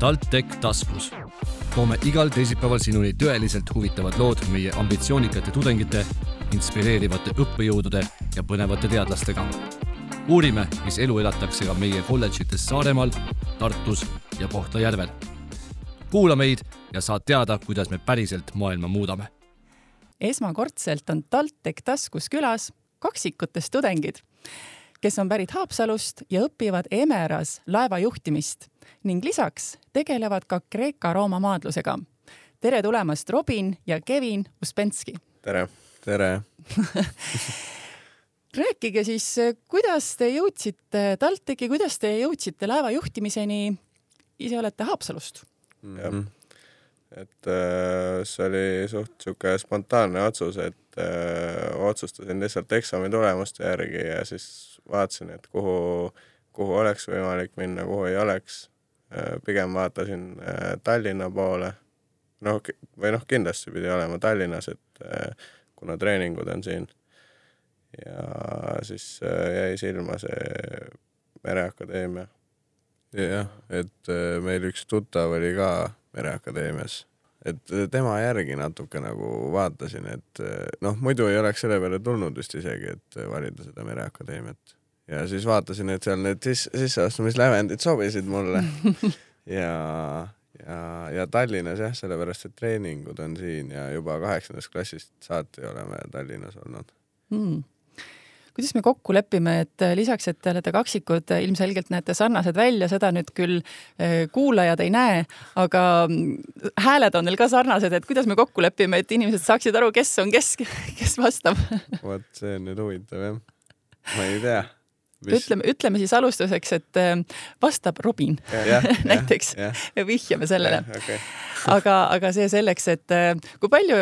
TalTech taskus. toome igal teisipäeval sinuni tõeliselt huvitavad lood meie ambitsioonikate tudengite, inspireerivate õppejõudude ja põnevate teadlastega. uurime, mis elu elatakse ka meie kolledžites Saaremaal, Tartus ja Kohtla-Järvel. kuula meid ja saad teada, kuidas me päriselt maailma muudame. esmakordselt on TalTech taskus külas kaksikutest tudengid kes on pärit Haapsalust ja õpivad Emeras laevajuhtimist ning lisaks tegelevad ka Kreeka-Rooma maadlusega. tere tulemast, Robin ja Kevin Uspenski. tere. tere rääkige siis, kuidas te jõudsite TalTechi, kuidas te jõudsite laeva juhtimiseni? ise olete Haapsalust. jah, et äh, see oli suht sihuke spontaanne otsus, et äh, otsustasin lihtsalt eksami tulemuste järgi ja siis vaatasin, et kuhu, kuhu oleks võimalik minna, kuhu ei oleks. Äh, pigem vaatasin Tallinna poole. noh, või noh, kindlasti pidi olema Tallinnas, et kuna treeningud on siin. ja siis jäi silma see Mereakadeemia. jah, et meil üks tuttav oli ka Mereakadeemias. Et tema järgi natuke nagu vaatasin, et noh, muidu ei oleks selle peale tulnud vist isegi, et valida seda Mereakadeemiat. Ja siis vaatasin, et seal need sis sisseastumislävendid sobisid mulle. Ja, ja, ja Tallinnas jah, sellepärast et treeningud on siin ja juba kaheksandast klassist saati oleme Tallinnas olnud. Mm kuidas me kokku lepime, et lisaks, et te olete kaksikud, ilmselgelt näete sarnased välja, seda nüüd küll eh, kuulajad ei näe, aga mm, hääled on neil ka sarnased, et kuidas me kokku lepime, et inimesed saaksid aru, kes on kes, kes vastab? vot see on nüüd huvitav jah. ma ei tea Mis... ütleme, ütleme siis alustuseks, et äh, vastab Robin näiteks ja, ja. vihjame sellele. Okay. aga, aga see selleks, et äh, kui palju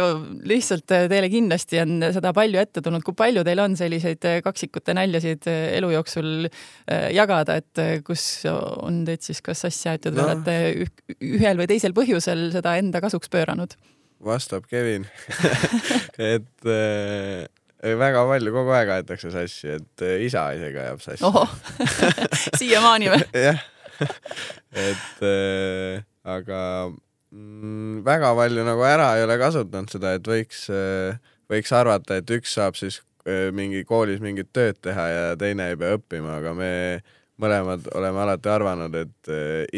lihtsalt äh, teile kindlasti on seda palju ette tulnud, kui palju teil on selliseid kaksikute näljasid elu jooksul jagada, et kus on teid siis kas asja aetud no. või olete ühel või teisel põhjusel seda enda kasuks pööranud? vastab Kevin et väga palju, kogu aeg aetakse sassi, et äh, isa isegi ajab sassi. siiamaani või? jah, et äh, aga mm, väga palju nagu ära ei ole kasutanud seda, et võiks äh,, võiks arvata, et üks saab siis äh, mingi koolis mingit tööd teha ja teine ei pea õppima, aga me mõlemad oleme alati arvanud, et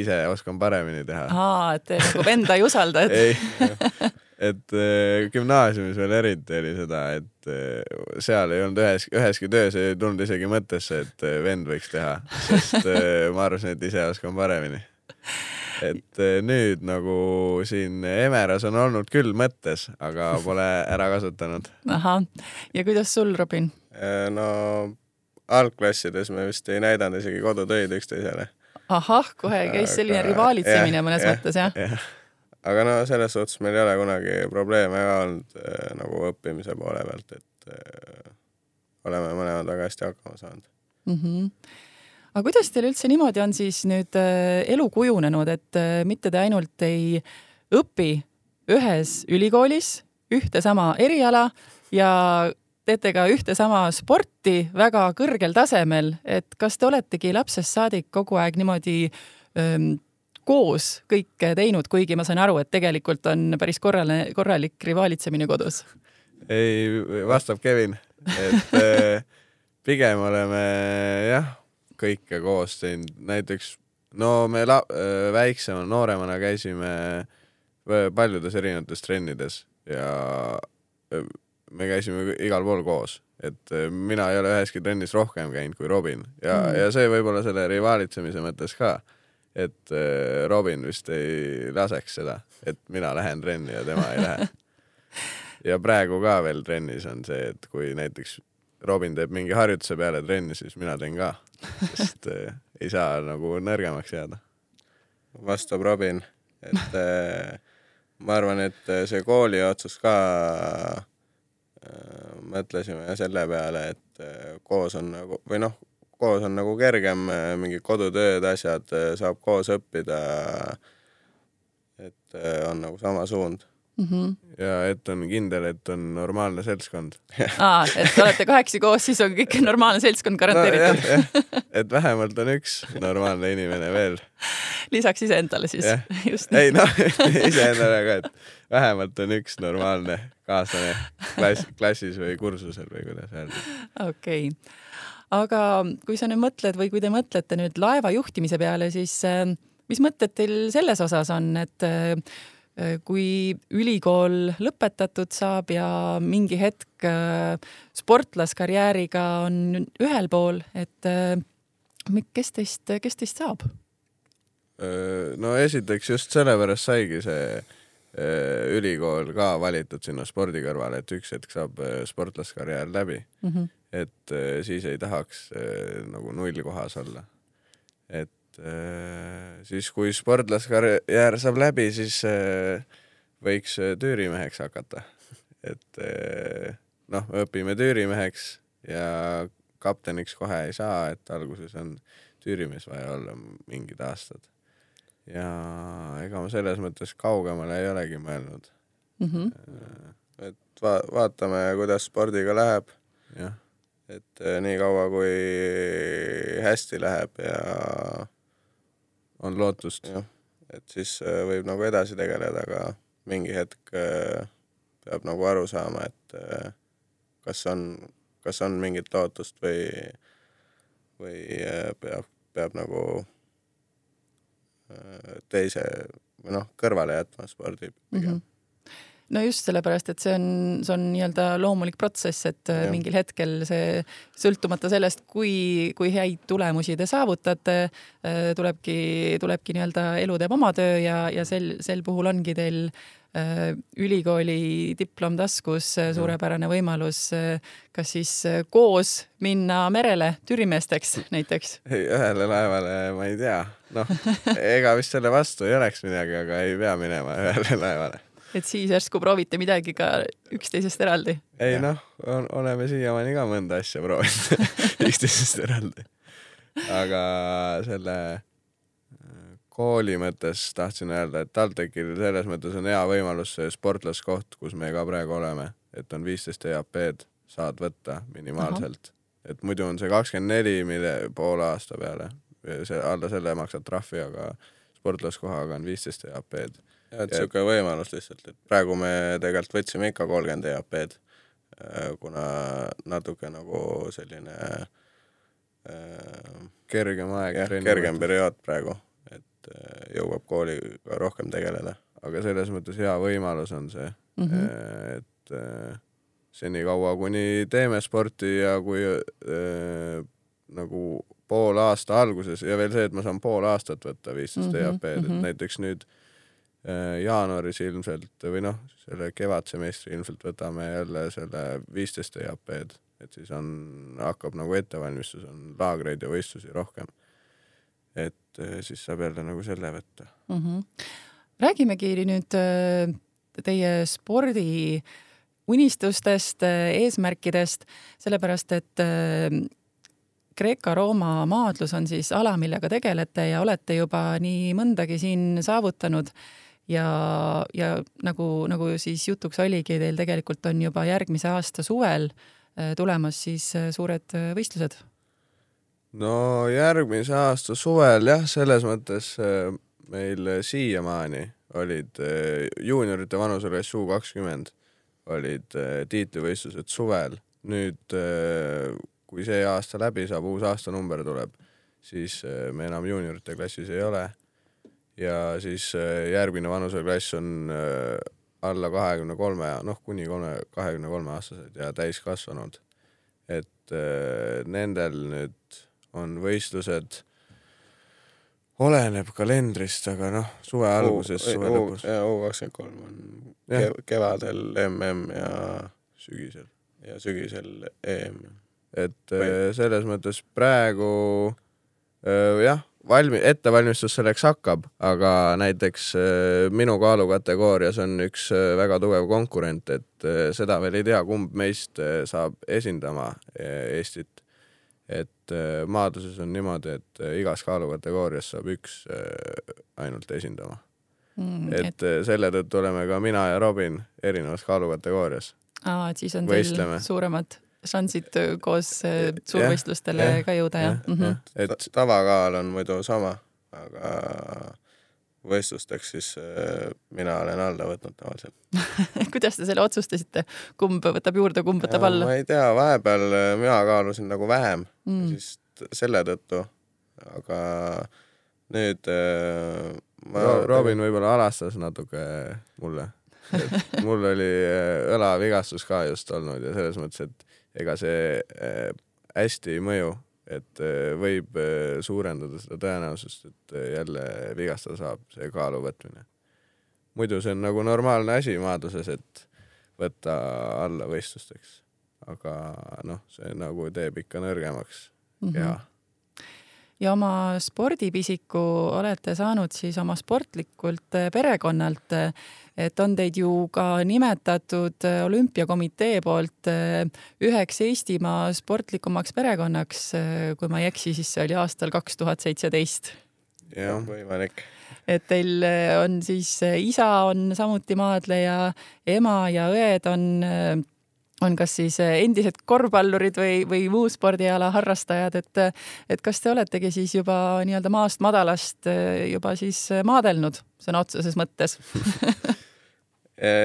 ise oskan paremini teha. aa, et te nagu venda ei usalda, et et äh, gümnaasiumis veel eriti oli seda, et äh, seal ei olnud ühes, üheski töös ei tulnud isegi mõttesse, et äh, vend võiks teha, sest ma arvasin, et ise oskan paremini. et nüüd nagu siin Emeras on olnud küll mõttes, aga pole ära kasutanud. ahah, ja kuidas sul, Robin? no algklassides me vist ei näidanud isegi kodutöid üksteisele. ahah, kohe käis selline aga, rivaalitsemine mõnes ja, mõttes jah ja.? Aga no selles suhtes meil ei ole kunagi probleeme ka olnud äh, nagu õppimise poole pealt, et äh, oleme mõlemad väga hästi hakkama saanud mm. -hmm. aga kuidas teil üldse niimoodi on siis nüüd äh, elu kujunenud, et mitte te ainult ei õpi ühes ülikoolis ühte sama eriala ja teete ka ühte sama sporti väga kõrgel tasemel, et kas te oletegi lapsest saadik kogu aeg niimoodi öö, koos kõike teinud, kuigi ma sain aru, et tegelikult on päris korraline, korralik rivaalitsemine kodus. ei, vastab Kevin, et äh, pigem oleme jah, kõike koos teinud, näiteks no me la-, äh, väiksema, nooremana käisime paljudes erinevates trennides ja äh, me käisime igal pool koos, et mina ei ole üheski trennis rohkem käinud kui Robin ja mm., ja see võib-olla selle rivaalitsemise mõttes ka et äh, Robin vist ei laseks seda, et mina lähen trenni ja tema ei lähe. ja praegu ka veel trennis on see, et kui näiteks Robin teeb mingi harjutuse peale trenni, siis mina teen ka, sest äh, ei saa nagu nõrgemaks jääda. vastab Robin, et äh, ma arvan, et see kooli otsus ka mõtlesime selle peale, et koos on nagu või noh, koos on nagu kergem, äh, mingid kodutööd, asjad äh, saab koos õppida. et äh, on nagu sama suund mm. -hmm. ja et on kindel, et on normaalne seltskond aa, et olete kahekesi koos, siis on kõik normaalne seltskond garanteeritud no,. et vähemalt on üks normaalne inimene veel. lisaks iseendale siis. ei noh, iseendale ka, et vähemalt on üks normaalne kaaslane klass, klassis või kursusel või kuidas öelda. okei okay aga kui sa nüüd mõtled või kui te mõtlete nüüd laeva juhtimise peale, siis äh, mis mõtted teil selles osas on, et äh, kui ülikool lõpetatud saab ja mingi hetk äh, sportlaskarjääriga on ühel pool, et kes teist, kes teist saab? no esiteks just sellepärast saigi see ülikool ka valitud sinna spordi kõrvale, et üks hetk saab sportlaskarjäär läbi mm. -hmm et äh, siis ei tahaks äh, nagu nullkohas olla. et äh, siis, kui sportlaskarjäär saab läbi, siis võiks tüürimeheks hakata. et noh, õpime tüürimeheks ja kapteniks kohe ei saa, et alguses on tüürimees vaja olla mingid aastad. ja ega ma selles mõttes kaugemale ei olegi mõelnud mm. -hmm. et va vaatame, kuidas spordiga läheb. jah et äh, niikaua, kui hästi läheb ja on lootust, et siis äh, võib nagu edasi tegeleda, aga mingi hetk äh, peab nagu aru saama, et kas on, kas on mingit lootust või, või peab, peab nagu teise või noh, kõrvale jätma spordi pigem. Mm. -hmm no just sellepärast, et see on, see on nii-öelda loomulik protsess, et äh, ja. mingil hetkel see sõltumata sellest, kui, kui häid tulemusi te saavutate, äh, tulebki, tulebki nii-öelda elu teeb oma töö ja, ja sel, sel puhul ongi teil äh, ülikooli diplom taskus, suurepärane võimalus kas siis koos minna merele türimeesteks näiteks? ühele laevale ma ei tea, noh, ega vist selle vastu ei oleks midagi, aga ei pea minema ühele laevale et siis järsku proovite midagi ka üksteisest eraldi? ei noh, oleme siiamaani ka mõnda asja proovinud üksteisest eraldi. aga selle äh, kooli mõttes tahtsin öelda, et TalTechil selles mõttes on hea võimalus see sportlaskoht, kus me ka praegu oleme, et on viisteist EAP-d saad võtta minimaalselt. et muidu on see kakskümmend neli, mille poole aasta peale, see alla selle maksad trahvi, aga sportlaskohaga on viisteist EAP-d et niisugune võimalus lihtsalt, et praegu me tegelikult võtsime ikka kolmkümmend EAP-d, äh, kuna natuke nagu selline äh, kergem aeg. jah, kergem periood praegu, et äh, jõuab kooliga rohkem tegeleda. aga selles mõttes hea võimalus on see mm, -hmm. et äh, senikaua, kuni teeme sporti ja kui äh, nagu poole aasta alguses ja veel see, et ma saan pool aastat võtta viisteist mm -hmm, EAP-d, et mm -hmm. näiteks nüüd äh, Äh, jaanuaris ilmselt või noh, selle kevadsemestri ilmselt võtame jälle selle viisteist EAP-d, et siis on, hakkab nagu ettevalmistus, on laagreid ja võistlusi rohkem. et äh, siis saab jälle nagu selle võtta mm. -hmm. räägimegi nüüd äh, teie spordi unistustest, eesmärkidest, sellepärast et Kreeka-Rooma maadlus on siis ala, millega tegelete ja olete juba nii mõndagi siin saavutanud ja, ja nagu, nagu siis jutuks oligi, teil tegelikult on juba järgmise aasta suvel äh, tulemas siis äh, suured äh, võistlused? no järgmise aasta suvel jah, selles mõttes meil siiamaani olid juuniorite vanuseklass U kakskümmend olid tiitlivõistlused suvel. nüüd, kui see aasta läbi saab, uus aastanumber tuleb, siis me enam juuniorite klassis ei ole ja siis äh, järgmine vanuseklass on äh, alla kahekümne kolme, noh, kuni kolme, kahekümne kolme aastased ja täiskasvanud. et äh, nendel nüüd on võistlused, oleneb kalendrist, aga noh, suve alguses, suve lõpus. U kakskümmend kolm on ja. kevadel mm ja sügisel ja sügisel EM. et Või... selles mõttes praegu jah valmi-, ettevalmistus selleks hakkab, aga näiteks äh, minu kaalukategoorias on üks äh, väga tugev konkurent, et äh, seda veel ei tea, kumb meist saab esindama Eestit. et maadluses on niimoodi, et igas kaalukategoorias saab üks ainult esindama. mm,. et, et selle tõttu oleme ka mina ja Robin erinevas kaalukategoorias. aa, et siis on Võistleme. teil suuremad šansid koos äh, suurvõistlustele jah, ka jõuda ja, ja. Mm -hmm. et tavakaal on muidu sama, aga võistlusteks siis äh, mina olen alla võtnud tavaliselt kuidas te selle otsustasite, kumb võtab juurde, kumb võtab alla? ma ei tea, vahepeal äh, mina kaalusin nagu vähem mm., siis selle tõttu, aga nüüd äh, ma Ro Robin võib-olla alastas natuke mulle. mul oli õlavigastus ka just olnud ja selles mõttes, et ega see hästi ei mõju et äh, võib äh, suurendada seda tõenäosust, et äh, jälle vigastada saab see kaalu võtmine. muidu see on nagu normaalne asi maadluses, et võtta alla võistlusteks, aga noh, see nagu teeb ikka nõrgemaks. Keha mm -hmm ja oma spordipisiku olete saanud siis oma sportlikult perekonnalt et on teid ju ka nimetatud äh, olümpiakomitee poolt üheks Eestimaa sportlikumaks perekonnaks. Kui ma ei eksi, siis see oli aastal kaks tuhat seitseteist. jah, võimalik et teil on siis isa on samuti maadleja, ema ja õed on on kas siis endised korvpallurid või, või muu spordiala harrastajad, et, et kas te oletegi siis juba nii-öelda maast madalast juba siis maadelnud sõna otseses mõttes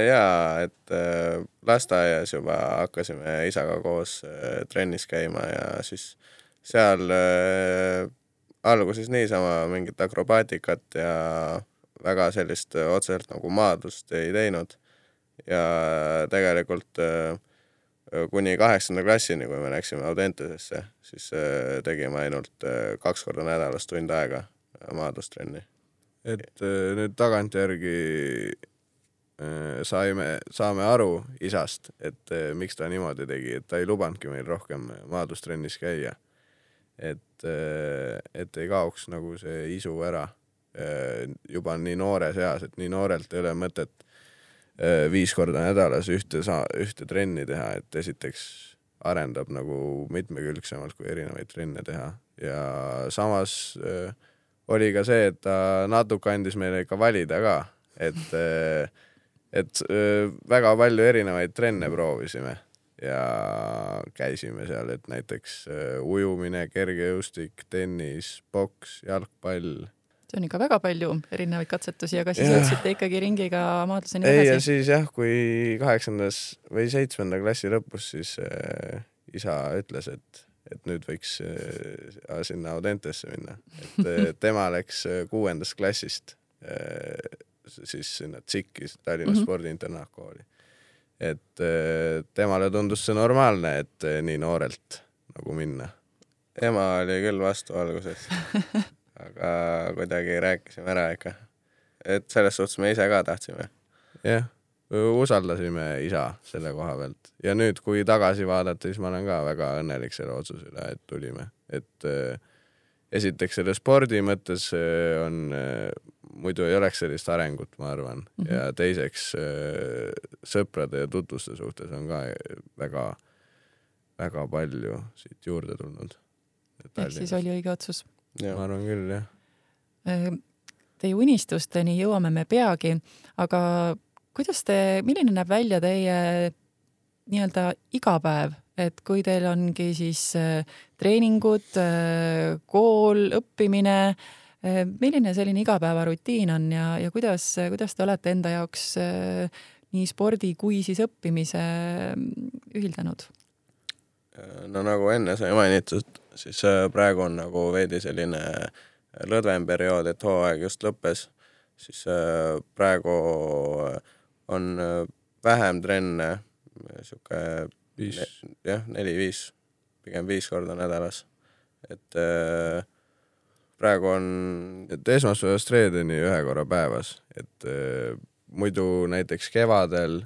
jaa, et äh, lasteaias juba hakkasime isaga koos äh, trennis käima ja siis seal äh, alguses niisama mingit akrobaatikat ja väga sellist otseselt nagu maadlust ei teinud. ja tegelikult kuni kaheksanda klassini, kui me läksime Audentesesse, siis tegime ainult kaks korda nädalas tund aega maadlustrenni. et nüüd tagantjärgi Äh, saime, saame aru isast, et äh, miks ta niimoodi tegi, et ta ei lubanudki meil rohkem maadlustrennis käia. et, äh, et ei kaoks nagu see isu ära juba nii noores eas, et nii noorelt ei ole mõtet viis korda nädalas ühte saa-, ühte trenni teha, et esiteks arendab nagu mitmekülgsemalt, kui erinevaid trenne teha ja samas äh, oli ka see, et ta natuke andis meile ikka valida ka, et äh, et öö, väga palju erinevaid trenne proovisime ja käisime seal, et näiteks öö, ujumine, kergejõustik, tennis, poks, jalgpall. See on ikka väga palju erinevaid katsetusi, aga siis jõudsite ikkagi ringiga maadluseni ei, ja siis jah, kui kaheksandas või seitsmenda klassi lõpus, siis äh, isa ütles, et et nüüd võiks äh, sinna Audentesse minna, et äh, tema läks kuuendast klassist äh, siis sinna TSIK-i, Tallinna mm -hmm. Spordiinternatkooli. et äh, temale tundus see normaalne, et äh, nii noorelt nagu minna. ema oli küll vastu alguses aga kuidagi rääkisime ära ikka. et selles suhtes me ise ka tahtsime. jah, usaldasime isa selle koha pealt ja nüüd, kui tagasi vaadata, siis ma olen ka väga õnnelik selle otsuse üle, et tulime, et äh, esiteks selle spordi mõttes on muidu ei oleks sellist arengut, ma arvan mm, -hmm. ja teiseks sõprade ja tutvuste suhtes on ka väga, väga palju siit juurde tulnud. ehk siis oli õige otsus? Ma arvan küll, jah. Äh, teie unistusteni jõuame me peagi, aga kuidas te, milline näeb välja teie nii-öelda igapäev, et kui teil ongi siis äh, treeningud, kool, õppimine äh,, Äh, milline selline igapäevarutiin on ja, ja kuidas, kuidas te olete enda jaoks äh, nii spordi kui siis õppimise mm, ühildanud? no nagu enne sai mainitud, siis äh, praegu on nagu veidi selline lõdvem periood, et hooaeg just lõppes, siis praegu on vähem trenne, sihuke viis, jah, neli-viis, pigem viis korda nädalas, et äh, praegu on, et esmaspäevast reedeni ühe korra päevas, et äh, muidu näiteks kevadel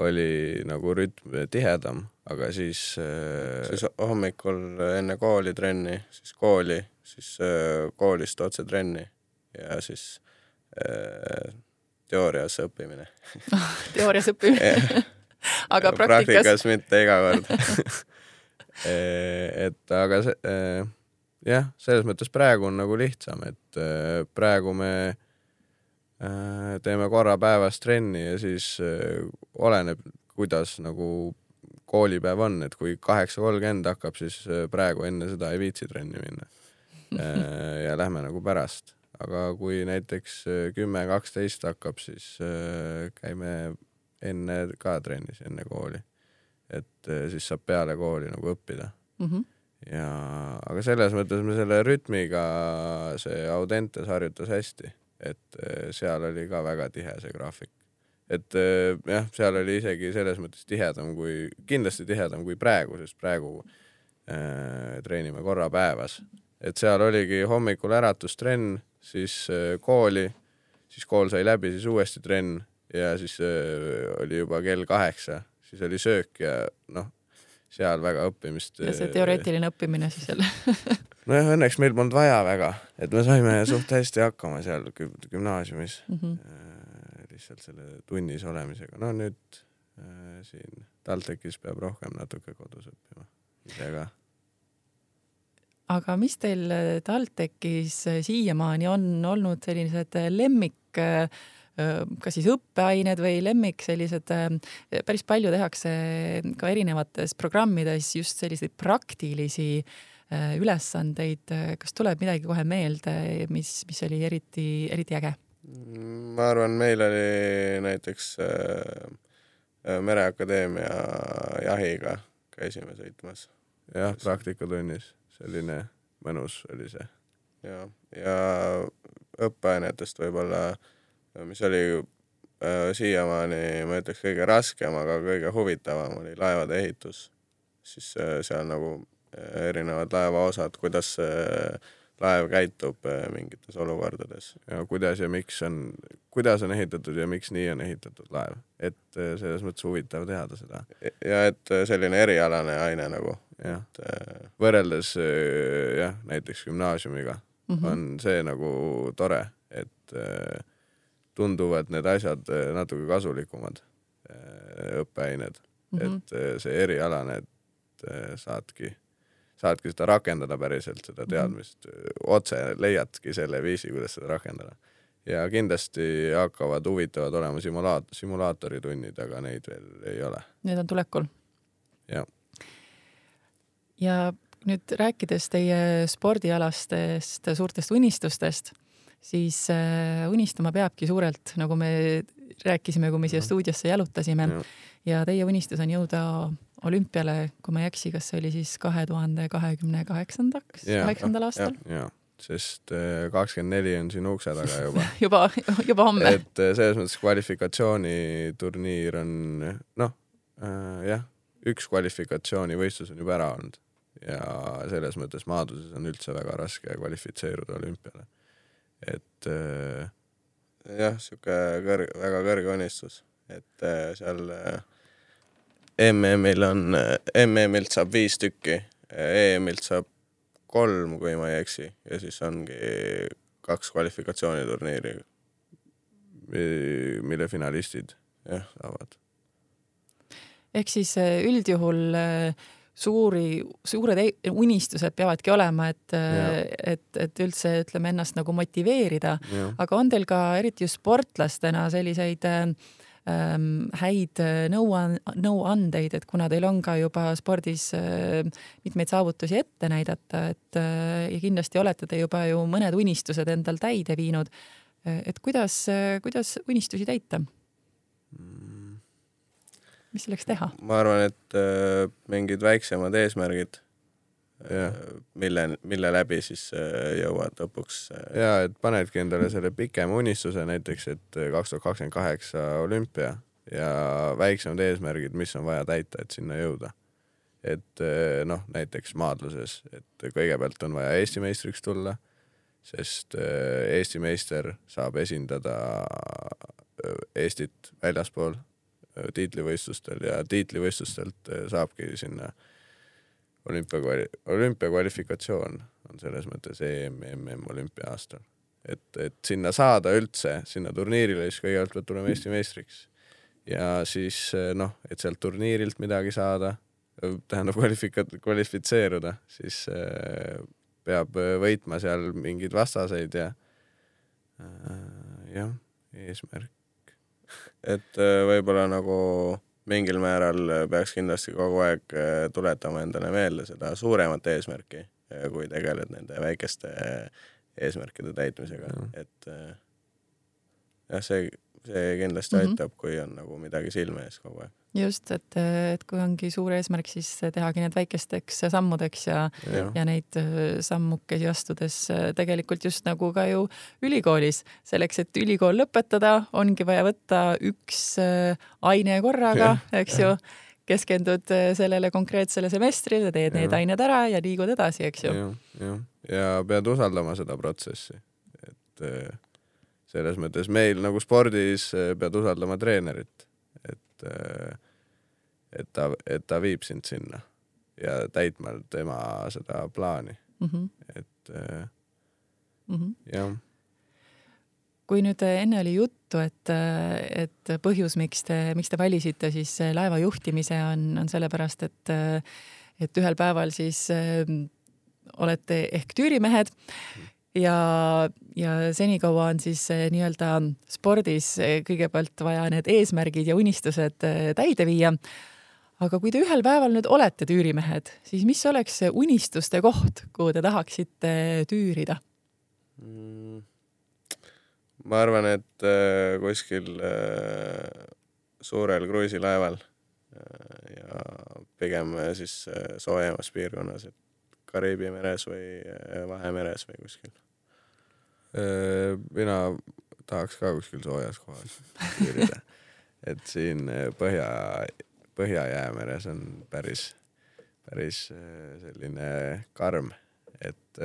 oli nagu rütm tihedam, aga siis äh, siis hommikul enne kooli trenni, siis kooli, siis äh, koolist otse trenni ja siis äh, teoorias õppimine. Teoorias õppimine. Aga praktikas? praktikas mitte iga kord. Et aga see jah, selles mõttes praegu on nagu lihtsam, et äh, praegu me teeme korra päevas trenni ja siis oleneb, kuidas nagu koolipäev on, et kui kaheksa kolmkümmend hakkab, siis praegu enne seda ei viitsi trenni minna. ja lähme nagu pärast, aga kui näiteks kümme, kaksteist hakkab, siis käime enne ka trennis, enne kooli. et siis saab peale kooli nagu õppida mm. -hmm ja, aga selles mõttes me selle rütmiga, see Audentes harjutas hästi, et eh, seal oli ka väga tihe see graafik. et eh, jah, seal oli isegi selles mõttes tihedam kui, kindlasti tihedam kui praegu, sest praegu äh, treenime korra päevas. et seal oligi hommikul äratustrenn, siis äh, kooli, siis kool sai läbi, siis uuesti trenn ja siis äh, oli juba kell kaheksa, siis oli söök ja noh seal väga õppimist. ja see teoreetiline õppimine siis jälle nojah, õnneks meil polnud vaja väga, et me saime suht hästi hakkama seal gümnaasiumis mm. -hmm. lihtsalt selle tunnis olemisega. no nüüd äh, siin TalTechis peab rohkem natuke kodus õppima ise ka. aga mis teil TalTechis siiamaani on olnud sellised lemmik äh, kas siis õppeained või lemmik, sellised, päris palju tehakse ka erinevates programmides just selliseid praktilisi ülesandeid, kas tuleb midagi kohe meelde, mis, mis oli eriti, eriti äge? ma arvan, meil oli näiteks Mereakadeemia jahiga käisime sõitmas. jah, praktikatunnis, selline mõnus oli see. ja, ja õppeainetest võib-olla äh, mis oli äh, siiamaani, ma ütleks, kõige raskem, aga kõige huvitavam oli laevade ehitus. siis äh, seal nagu äh, erinevad laevaosad, kuidas see laev käitub äh, mingites olukordades. ja kuidas ja miks on, kuidas on ehitatud ja miks nii on ehitatud laev, et äh, selles mõttes huvitav teada seda. ja et äh, selline erialane aine nagu. jah et..., võrreldes jah, näiteks gümnaasiumiga mm -hmm. on see nagu tore, et tunduvad need asjad natuke kasulikumad, õppeained mm, -hmm. et see erialane, et saadki, saadki seda rakendada päriselt, seda mhm. teadmist mm, -hmm. otse leiadki selle viisi, kuidas seda rakendada. ja kindlasti hakkavad huvitavad olema simulaat-, simulaatoritunnid, aga neid veel ei ole. Need on tulekul? jah. ja nüüd rääkides teie spordialastest suurtest unistustest siis unistama peabki suurelt, nagu me rääkisime, kui me siia stuudiosse jalutasime. ja teie unistus on jõuda olümpiale, kui ma ei eksi, kas see oli siis kahe tuhande kahekümne kaheksandaks, kaheksandal aastal? jaa, sest äh, kakskümmend neli on siin ukse taga juba. Juba, juba homme. et äh, selles mõttes kvalifikatsiooniturniir on noh äh,, jah, üks kvalifikatsioonivõistlus on juba ära olnud. Ja selles mõttes maaduses on üldse väga raske kvalifitseeruda olümpiale. Et äh, jah, sihuke kõrge, väga kõrge unistus, et äh, seal äh, MM-il on, MM-ilt saab viis tükki, EM-ilt saab kolm, kui ma ei eksi, ja siis ongi kaks kvalifikatsiooniturniiri. mille finalistid jah saavad. ehk siis üldjuhul äh, suuri, suured unistused peavadki olema, et, et, et üldse ütleme ennast nagu motiveerida. aga on teil ka eriti just sportlastena selliseid ähm, häid nõuan-, nõuandeid, et kuna teil on ka juba spordis äh, mitmeid saavutusi ette näidata, et äh, ja kindlasti olete te juba ju mõned unistused endal täide viinud. et kuidas, kuidas unistusi täita mm.? mis selleks teha? ma arvan, et äh, mingid väiksemad eesmärgid, äh, mille, mille läbi siis äh, jõuad lõpuks. ja et panedki endale selle pikema unistuse näiteks, et kaks tuhat kakskümmend kaheksa olümpia ja väiksemad eesmärgid, mis on vaja täita, et sinna jõuda. et noh, näiteks maadluses, et kõigepealt on vaja Eesti meistriks tulla, sest Eesti meister saab esindada Eestit väljaspool tiitlivõistlustel ja tiitlivõistlustelt saabki sinna olümpiakvali-, olümpiakvalifikatsioon on selles mõttes EM, MM olümpia aastal. et, et sinna saada üldse, sinna turniirile, siis kõigepealt pead tulema Eesti meistriks. ja siis noh, et sealt turniirilt midagi saada, tähendab kvalifika-, kvalifitseeruda, siis äh, peab võitma seal mingeid vastaseid ja äh, jah, eesmärk. et äh, võib-olla nagu mingil määral peaks kindlasti kogu aeg äh, tuletama endale meelde seda suuremat eesmärki, kui tegeled nende väikeste eesmärkide täitmisega, et jah, see, see kindlasti mm -hmm. aitab, kui on nagu midagi silme ees kogu aeg just, et, et kui ongi suur eesmärk, siis tehagi need väikesteks sammudeks ja, ja., ja neid äh, sammukesi astudes äh, tegelikult just nagu ka ju ülikoolis, selleks, et ülikool lõpetada, ongi vaja võtta üks äh, aine korraga, eks ju. Keskendud sellele konkreetsele semestrile, teed ja. need ained ära ja liigud edasi, eks ju. jah, ja pead usaldama seda protsessi, et selles mõttes meil nagu spordis pead usaldama treenerit et, et ta, et ta viib sind sinna ja täitma tema seda plaani mm. -hmm. et mm -hmm. jah. kui nüüd enne oli juttu, et, et põhjus, miks te, miks te valisite siis laeva juhtimise, on, on sellepärast, et, et ühel päeval siis olete ehk tüürimehed ja, ja senikaua on siis nii-öelda spordis kõigepealt vaja need eesmärgid ja unistused äh, täide viia. aga kui te ühel päeval nüüd olete tüürimehed, siis mis oleks see unistuste koht, kuhu te tahaksite tüürida mm,? ma arvan, et äh, kuskil äh, suurel kruiisilaeval ja pigem siis soojemas piirkonnas, et Kariibi meres või äh, Vahemeres või kuskil? Äh, mina tahaks ka kuskil soojas kohas üürida. et siin äh, Põhja, Põhja-Jäämeres on päris, päris selline karm, et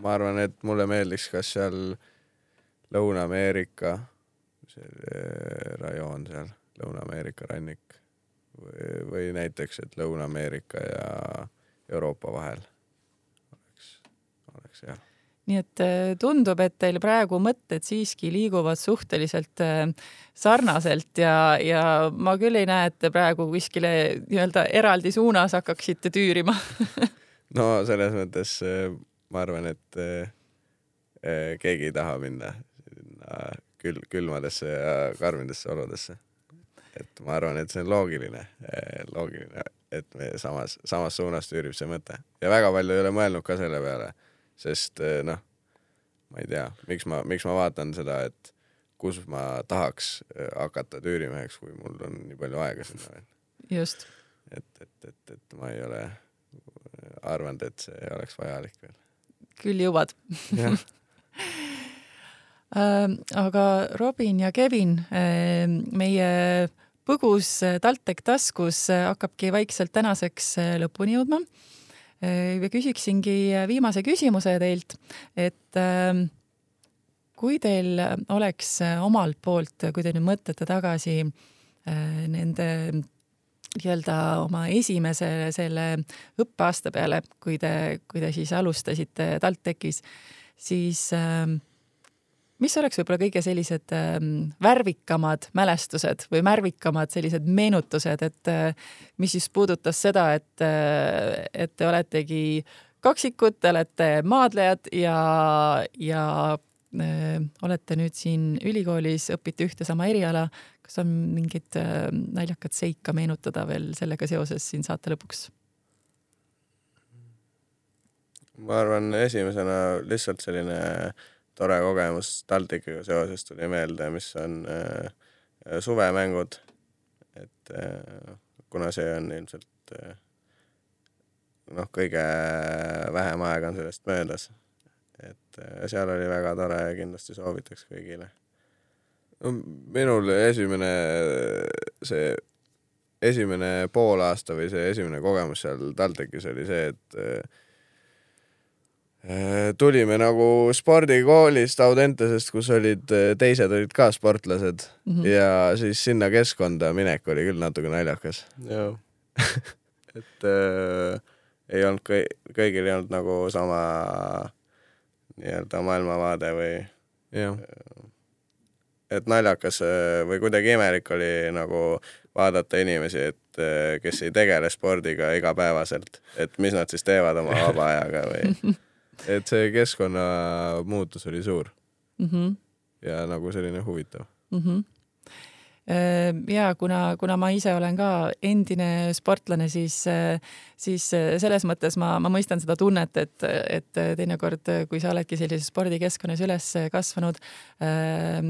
ma arvan, et mulle meeldiks, kas seal Lõuna-Ameerika, see rajoon seal, Lõuna-Ameerika rannik või, näiteks, et Lõuna-Ameerika ja Euroopa vahel oleks, oleks jah nii et äh, tundub, et teil praegu mõtted siiski liiguvad suhteliselt äh, sarnaselt ja, ja ma küll ei näe, et te praegu kuskile nii-öelda eraldi suunas hakkaksite tüürima. No selles mõttes äh, ma arvan, et keegi ei taha minna sinna kül-, külmadesse ja karmidesse oludesse et ma arvan, et see on loogiline, eh, loogiline, et me samas, samas suunas tüürib see mõte ja väga palju ei ole mõelnud ka selle peale, sest eh, noh, ma ei tea, miks ma, miks ma vaatan seda, et kus ma tahaks eh, hakata tüürimeheks, kui mul on nii palju aega sinna veel. just. et, et, et, et ma ei ole arvanud, et see oleks vajalik veel. küll jõuad äh, aga Robin ja Kevin, meie põgus äh, TalTech taskus äh, hakkabki vaikselt tänaseks äh, lõpuni jõudma. ja küsiksingi viimase küsimuse teilt, et ähm, kui teil oleks omalt poolt, kui te nüüd mõtlete tagasi nende nii-öelda oma esimese selle õppeaasta peale, kui te, kui te siis alustasite TalTechis, siis äh, mis oleks võib-olla kõige sellised äh, värvikamad mälestused või märvikamad sellised meenutused, et äh, mis siis puudutas seda, et äh,, et te oletegi kaksikud, te olete maadlejad ja, ja äh, olete nüüd siin ülikoolis, õpite ühte sama eriala. kas on mingit äh, naljakat seika meenutada veel sellega seoses siin saate lõpuks? ma arvan, esimesena lihtsalt selline äh, tore kogemus TalTechiga seoses tuli meelde, mis on äh, suvemängud. et äh, kuna see on ilmselt äh, noh, kõige vähem aega on sellest möödas. et äh, seal oli väga tore ja kindlasti soovitaks kõigile. no minul esimene see esimene poolaasta või see esimene kogemus seal TalTechis oli see, et äh, tulime nagu spordikoolist Audentesest, kus olid, äh, teised olid ka sportlased mm -hmm. ja siis sinna keskkonda minek oli küll natuke naljakas. jah, et äh, ei olnud kõi-, kõigil ei olnud nagu sama nii-öelda maailmavaade või jah. et naljakas äh, või kuidagi imelik oli nagu vaadata inimesi, et kes ei tegele spordiga igapäevaselt, et mis nad siis teevad oma vaba ajaga või et see keskkonnamuutus oli suur mm. -hmm. ja nagu selline huvitav mm. -hmm ja kuna, kuna ma ise olen ka endine sportlane, siis, siis selles mõttes ma, ma mõistan seda tunnet, et, et teinekord, kui sa oledki sellises spordikeskkonnas üles kasvanud,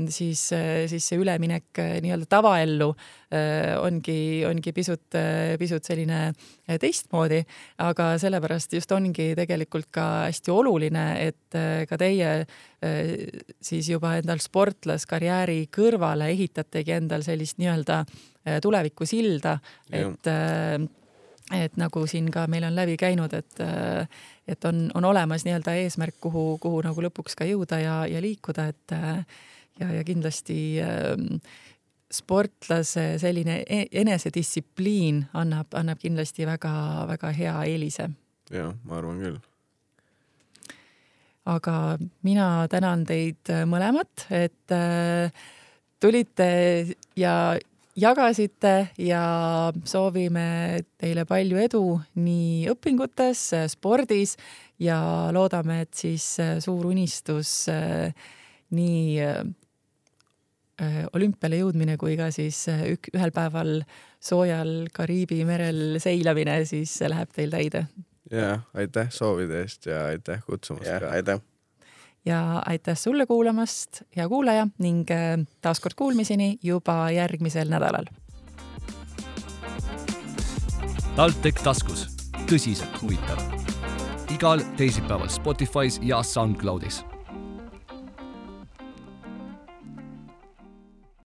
siis, siis see üleminek nii-öelda tavaellu ongi, ongi pisut, pisut selline teistmoodi, aga sellepärast just ongi tegelikult ka hästi oluline, et ka teie siis juba endal sportlaskarjääri kõrvale ehitategi endal sellist nii-öelda äh, tulevikusilda, et äh, et nagu siin ka meil on läbi käinud, et, äh, et on, on olemas nii-öelda eesmärk, kuhu, kuhu nagu lõpuks ka jõuda ja, ja liikuda, et ja, ja kindlasti sportlase selline e-, enesedistsipliin annab, annab kindlasti väga-väga hea eelise. jah, ma arvan küll aga mina tänan teid äh, mõlemat, et äh, tulite ja jagasite ja soovime teile palju edu nii õpingutes, spordis ja loodame, et siis äh, suur unistus nii olümpiale jõudmine kui ka siis ük, ühel päeval soojal Kariibi merel seilamine siis läheb teil täide ja aitäh soovide eest ja aitäh kutsumast ja, ka. aitäh. ja aitäh sulle kuulamast, hea kuulaja ning äh, taaskord kuulmiseni juba järgmisel nädalal. TalTech taskus, tõsiselt huvitav. igal teisipäeval Spotify's ja SoundCloudis